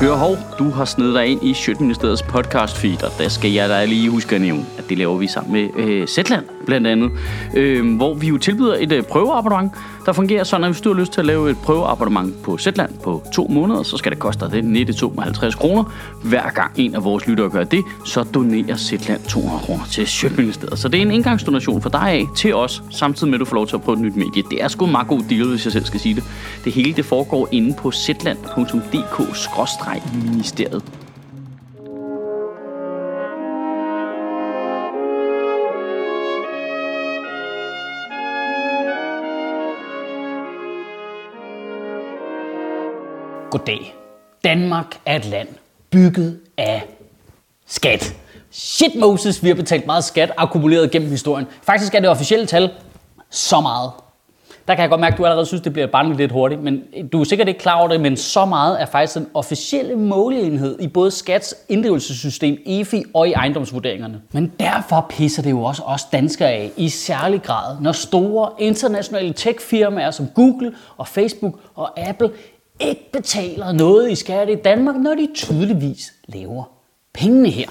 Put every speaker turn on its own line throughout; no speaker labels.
Hør hov, du har snedet dig ind i Sjøtministeriets podcast feed, og der skal jeg da lige huske at nævne, at det laver vi sammen med øh, Zetland blandt andet, øh, hvor vi jo tilbyder et øh, prøveabonnement, der fungerer sådan, at hvis du har lyst til at lave et prøveabonnement på Zetland på to måneder, så skal det koste dig det 92 kroner. Hver gang en af vores lyttere gør det, så donerer Zetland 200 kroner til Sjøtministeriet. Så det er en engangsdonation for dig af til os, samtidig med at du får lov til at prøve et nyt medie. Det er sgu en meget god deal, hvis jeg selv skal sige det. Det hele det foregår inde på zetland.dk-ministeriet.
Goddag. Danmark er et land bygget af skat. Shit Moses, vi har betalt meget skat akkumuleret gennem historien. Faktisk er det officielle tal så meget. Der kan jeg godt mærke, at du allerede synes, det bliver barnligt lidt hurtigt, men du er sikkert ikke klar over det, men så meget er faktisk den officielle måleenhed i både Skats inddrivelsessystem, EFI og i ejendomsvurderingerne. Men derfor pisser det jo også os danskere af i særlig grad, når store internationale techfirmaer som Google og Facebook og Apple ikke betaler noget i skat i Danmark, når de tydeligvis laver pengene her.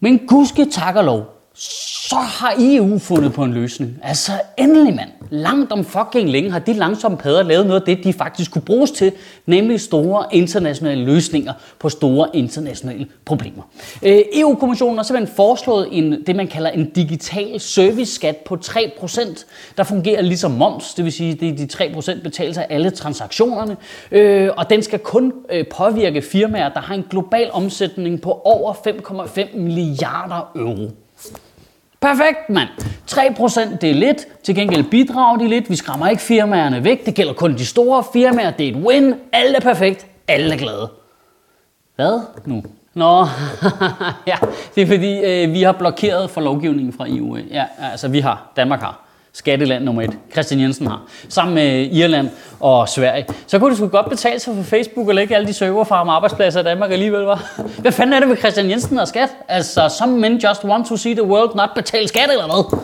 Men gudske tak og lov, så har EU fundet på en løsning. Altså endelig mand. Langt om fucking længe har de langsomme padder lavet noget af det, de faktisk kunne bruges til, nemlig store internationale løsninger på store internationale problemer. Øh, EU-kommissionen har simpelthen foreslået en, det, man kalder en digital service-skat på 3%, der fungerer ligesom moms, det vil sige, det er de 3% betales af alle transaktionerne, øh, og den skal kun øh, påvirke firmaer, der har en global omsætning på over 5,5 milliarder euro. Perfekt, mand. 3% det er lidt, til gengæld bidrager de lidt, vi skræmmer ikke firmaerne væk, det gælder kun de store firmaer, det er et win, alle er perfekt, alle er glade. Hvad nu? Nå, ja, det er fordi, øh, vi har blokeret for lovgivningen fra EU. Ja, altså vi har, Danmark har skatteland nummer et, Christian Jensen har, sammen med Irland og Sverige, så kunne det sgu godt betale sig for Facebook og lægge alle de serverfarme arbejdspladser i Danmark alligevel, var. Hvad fanden er det med Christian Jensen og skat? Altså, some men just want to see the world not betale skat eller hvad?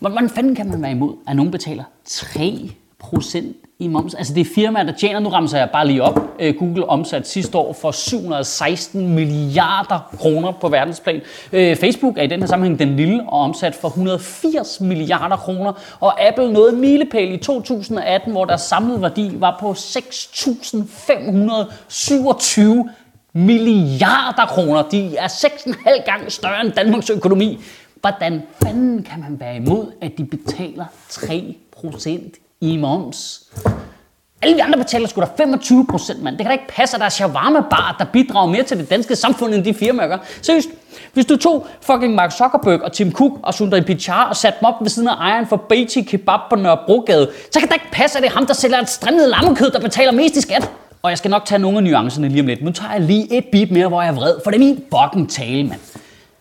Hvordan fanden kan man være imod, at nogen betaler 3 procent i moms. Altså det er firmaer, der tjener, nu rammer jeg bare lige op, øh, Google omsat sidste år for 716 milliarder kroner på verdensplan. Øh, Facebook er i den her sammenhæng den lille og omsat for 180 milliarder kroner. Og Apple nåede milepæl i 2018, hvor deres samlede værdi var på 6.527 milliarder kroner. De er 6,5 gange større end Danmarks økonomi. Hvordan fanden kan man være imod, at de betaler 3 procent i moms. Alle vi andre betaler sgu da 25 procent, mand. Det kan da ikke passe, at der er shawarma bar, der bidrager mere til det danske samfund, end de firmaer gør. Seriøst, hvis du tog fucking Mark Zuckerberg og Tim Cook og Sundar Pichai og satte dem op ved siden af ejeren for Beatty Kebab på Nørrebrogade, så kan det ikke passe, at det er ham, der sælger et strimlet lammekød, der betaler mest i skat. Og jeg skal nok tage nogle af nuancerne lige om lidt. Nu tager jeg lige et beat mere, hvor jeg er vred, for det er min fucking tale, mand.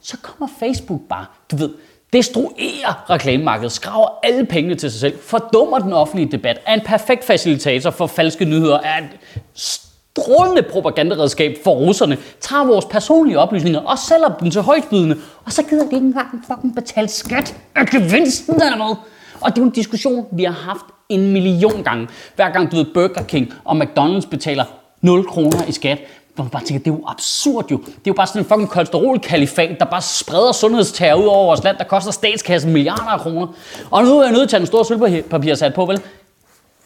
Så kommer Facebook bare, du ved, destruerer reklamemarkedet, skraver alle pengene til sig selv, fordummer den offentlige debat, er en perfekt facilitator for falske nyheder, er et strålende propagandaredskab for russerne, tager vores personlige oplysninger og sælger dem til højtbydende, og så gider de ikke engang fucking betale skat af gevinsten med. Og det er jo en diskussion, vi har haft en million gange. Hver gang du ved Burger King og McDonald's betaler 0 kroner i skat, hvor man bare tænker, det er jo absurd jo. Det er jo bare sådan en fucking kolesterolkalifat, der bare spreder sundhedstager ud over vores land, der koster statskassen milliarder af kroner. Og nu er jeg nødt til at tage den store sølvpapir sat på, vel?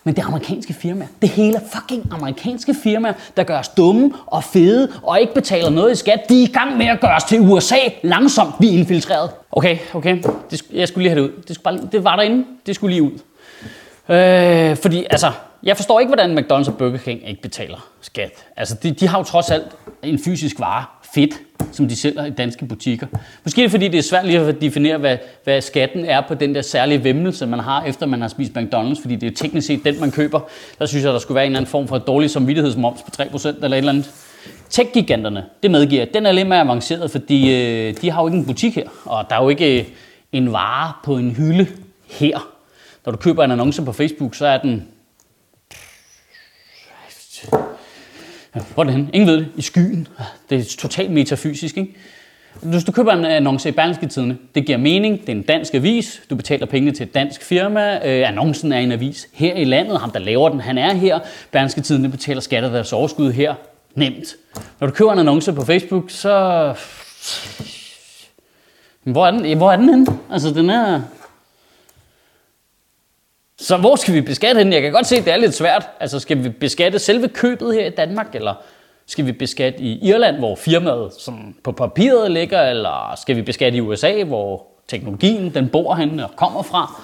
Men det er amerikanske firmaer. Det hele fucking amerikanske firmaer, der gør os dumme og fede og ikke betaler noget i skat. De er i gang med at gøre os til USA langsomt. Vi er infiltreret. Okay, okay. Det, jeg skulle lige have det ud. Det, skulle bare, det var derinde. Det skulle lige ud. Øh, fordi altså, jeg forstår ikke, hvordan McDonald's og Burger King ikke betaler skat. Altså, de, de har jo trods alt en fysisk vare, fedt, som de sælger i danske butikker. Måske er det, fordi det er svært lige at definere, hvad, hvad skatten er på den der særlige vemmelse, man har, efter man har spist McDonald's, fordi det er teknisk set den, man køber. Der synes jeg, der skulle være en eller anden form for dårlig samvittighedsmoms på 3% eller et eller andet. Tech-giganterne, det medgiver den er lidt mere avanceret, fordi øh, de har jo ikke en butik her, og der er jo ikke øh, en vare på en hylde her. Når du køber en annonce på Facebook, så er den hvor er det henne? Ingen ved det. I skyen. Det er totalt metafysisk, ikke? Hvis du køber en annonce i Berlingske Tidene, det giver mening, det er en dansk avis, du betaler penge til et dansk firma, øh, annoncen er en avis her i landet, ham der laver den, han er her, Berlingske Tidene betaler skatter deres overskud her, nemt. Når du køber en annonce på Facebook, så... Hvor er den, hvor er den henne? Altså, den er... Så hvor skal vi beskatte den? Jeg kan godt se, at det er lidt svært. Altså, skal vi beskatte selve købet her i Danmark, eller skal vi beskatte i Irland, hvor firmaet som på papiret ligger, eller skal vi beskatte i USA, hvor teknologien den bor henne og kommer fra?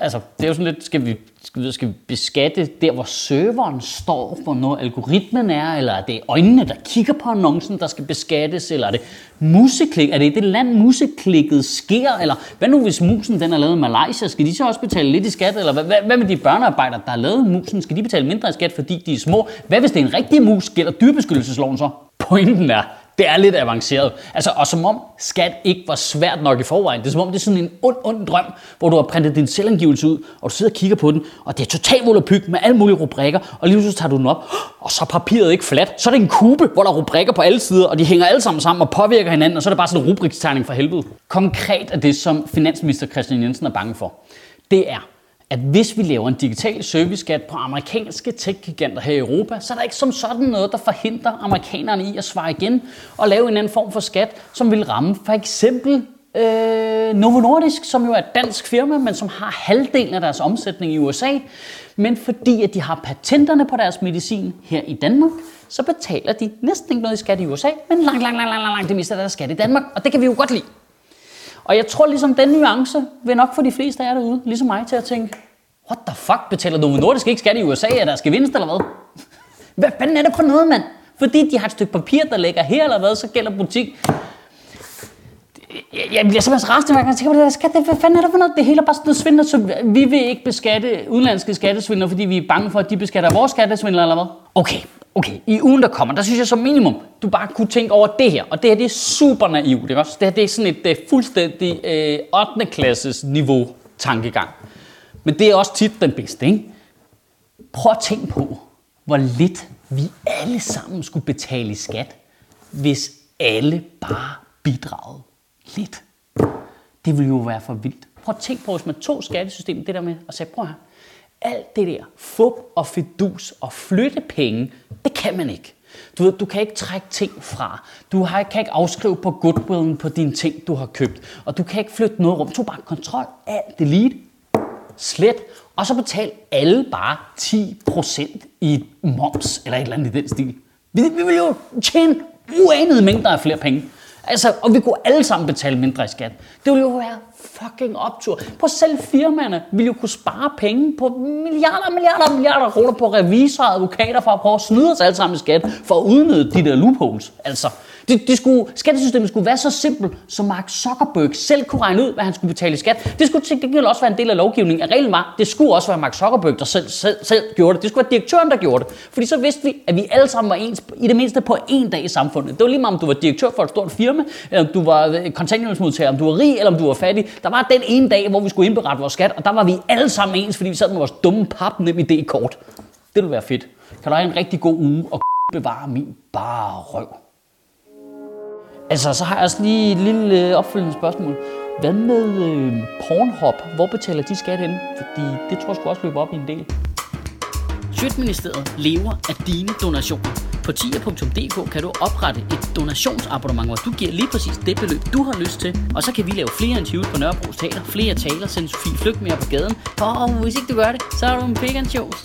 Altså, det er jo sådan lidt, skal vi, skal vi, skal vi beskatte der, hvor serveren står, hvor noget algoritmen er, eller er det øjnene, der kigger på annoncen, der skal beskattes, eller er det museklik, er det i det land, museklikket sker, eller hvad nu hvis musen den er lavet i Malaysia, skal de så også betale lidt i skat, eller hvad, hvad med de børnearbejdere, der har lavet musen, skal de betale mindre i skat, fordi de er små? Hvad hvis det er en rigtig mus, gælder dyrebeskyttelsesloven så? Pointen er, det er lidt avanceret. Altså, og som om skat ikke var svært nok i forvejen. Det er som om, det er sådan en ond, ond drøm, hvor du har printet din selvangivelse ud, og du sidder og kigger på den, og det er totalt volapyk med alle mulige rubrikker, og lige så tager du den op, og så er papiret ikke fladt. Så er det en kube, hvor der er rubrikker på alle sider, og de hænger alle sammen sammen og påvirker hinanden, og så er det bare sådan en rubrikstegning for helvede. Konkret er det, som finansminister Christian Jensen er bange for. Det er, at hvis vi laver en digital serviceskat på amerikanske tech-giganter her i Europa, så er der ikke som sådan noget, der forhindrer amerikanerne i at svare igen og lave en anden form for skat, som vil ramme for eksempel øh, Novo Nordisk, som jo er et dansk firma, men som har halvdelen af deres omsætning i USA. Men fordi at de har patenterne på deres medicin her i Danmark, så betaler de næsten ikke noget i skat i USA, men langt, langt, langt, langt, langt det meste af deres skat i Danmark, og det kan vi jo godt lide. Og jeg tror ligesom, den nuance vil nok få de fleste af jer derude, ligesom mig, til at tænke, what the fuck, betaler Novo Nordisk ikke skat i USA er der skal gevinst, eller hvad? Hvad fanden er det for noget, mand? Fordi de har et stykke papir, der ligger her, eller hvad, så gælder butik. Jeg bliver simpelthen rasende, hver gang jeg tænker på det der skat. Hvad fanden er det for noget? Det hele er bare sådan noget svindler, så vi vil ikke beskatte udenlandske skattesvindler, fordi vi er bange for, at de beskatter vores skattesvindler, eller hvad? Okay, okay, i ugen der kommer, der synes jeg som minimum, du bare kunne tænke over det her. Og det her, det er super naivt, ikke også? Det her, det er sådan et det er fuldstændig øh, 8. klasses niveau tankegang. Men det er også tit den bedste, ikke? Prøv at tænke på, hvor lidt vi alle sammen skulle betale i skat, hvis alle bare bidragede lidt. Det ville jo være for vildt. Prøv at tænke på, hvis man tog skattesystemet, det der med at sige, prøv her, alt det der fup og fidus og flytte penge, det kan man ikke. Du, ved, du kan ikke trække ting fra. Du har, kan ikke afskrive på goodwillen på dine ting, du har købt. Og du kan ikke flytte noget rum. Du bare kontrol, alt, delete, slet, og så betal alle bare 10% i moms, eller et eller andet i den stil. Vi, vi vil jo tjene uanede mængder af flere penge. Altså, og vi kunne alle sammen betale mindre i skat. Det ville jo være fucking optur. På selv firmaerne ville jo kunne spare penge på milliarder, milliarder, milliarder kroner på revisorer og advokater for at prøve at snyde os alle sammen i skat for at udnytte de der loopholes. Altså, det, det skulle, skattesystemet skulle være så simpelt, så Mark Zuckerberg selv kunne regne ud, hvad han skulle betale i skat. Det skulle til gengæld også være en del af lovgivningen. At reglen var, det skulle også være Mark Zuckerberg, der selv, selv, selv gjorde det. Det skulle være direktøren, der gjorde det. Fordi så vidste vi, at vi alle sammen var ens, i det mindste på en dag i samfundet. Det var lige meget, om du var direktør for et stort firma, eller om du var øh, kontanthjælpsmodtager, om du var rig, eller om du var fattig. Der var den ene dag, hvor vi skulle indberette vores skat, og der var vi alle sammen ens, fordi vi sad med vores dumme pap nem idé-kort. Det ville være fedt. Kan du have en rigtig god uge og bevare min bare røv? Altså, så har jeg også lige et lille øh, opfølgende spørgsmål. Hvad med øh, Pornhub? Hvor betaler de skat hen? Fordi det tror jeg sgu også løbe op i en del.
Sjøtministeriet lever af dine donationer. På tier.dk kan du oprette et donationsabonnement, hvor du giver lige præcis det beløb, du har lyst til. Og så kan vi lave flere interviews på Nørrebro Teater, flere taler, sende Sofie Flygt mere på gaden. Og hvis ikke du gør det, så er du en vegan shows.